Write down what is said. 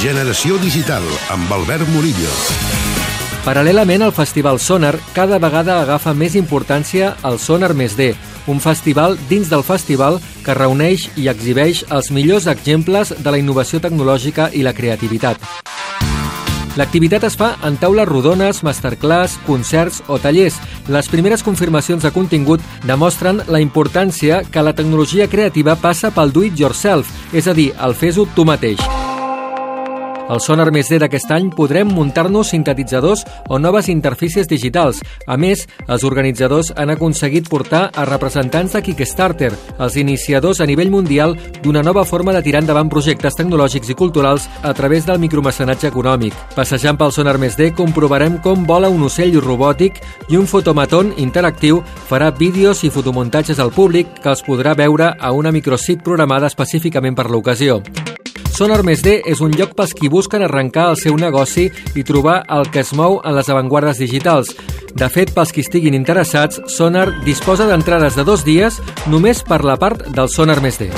Generació Digital, amb Albert Murillo. Paral·lelament al Festival Sonar, cada vegada agafa més importància el Sonar Més D, un festival dins del festival que reuneix i exhibeix els millors exemples de la innovació tecnològica i la creativitat. L'activitat es fa en taules rodones, masterclass, concerts o tallers. Les primeres confirmacions de contingut demostren la importància que la tecnologia creativa passa pel do-it-yourself, és a dir, el fes-ho tu mateix. Al Sonar Més D d'aquest any podrem muntar-nos sintetitzadors o noves interfícies digitals. A més, els organitzadors han aconseguit portar a representants de Kickstarter, els iniciadors a nivell mundial d'una nova forma de tirar endavant projectes tecnològics i culturals a través del micromecenatge econòmic. Passejant pel Sonar Més D comprovarem com vola un ocell robòtic i un fotomaton interactiu farà vídeos i fotomuntatges al públic que els podrà veure a una microsit programada específicament per l'ocasió. Sonar Més D és un lloc pels qui busquen arrencar el seu negoci i trobar el que es mou en les avantguardes digitals. De fet, pels qui estiguin interessats, Sonar disposa d'entrades de dos dies només per la part del Sonar Més D.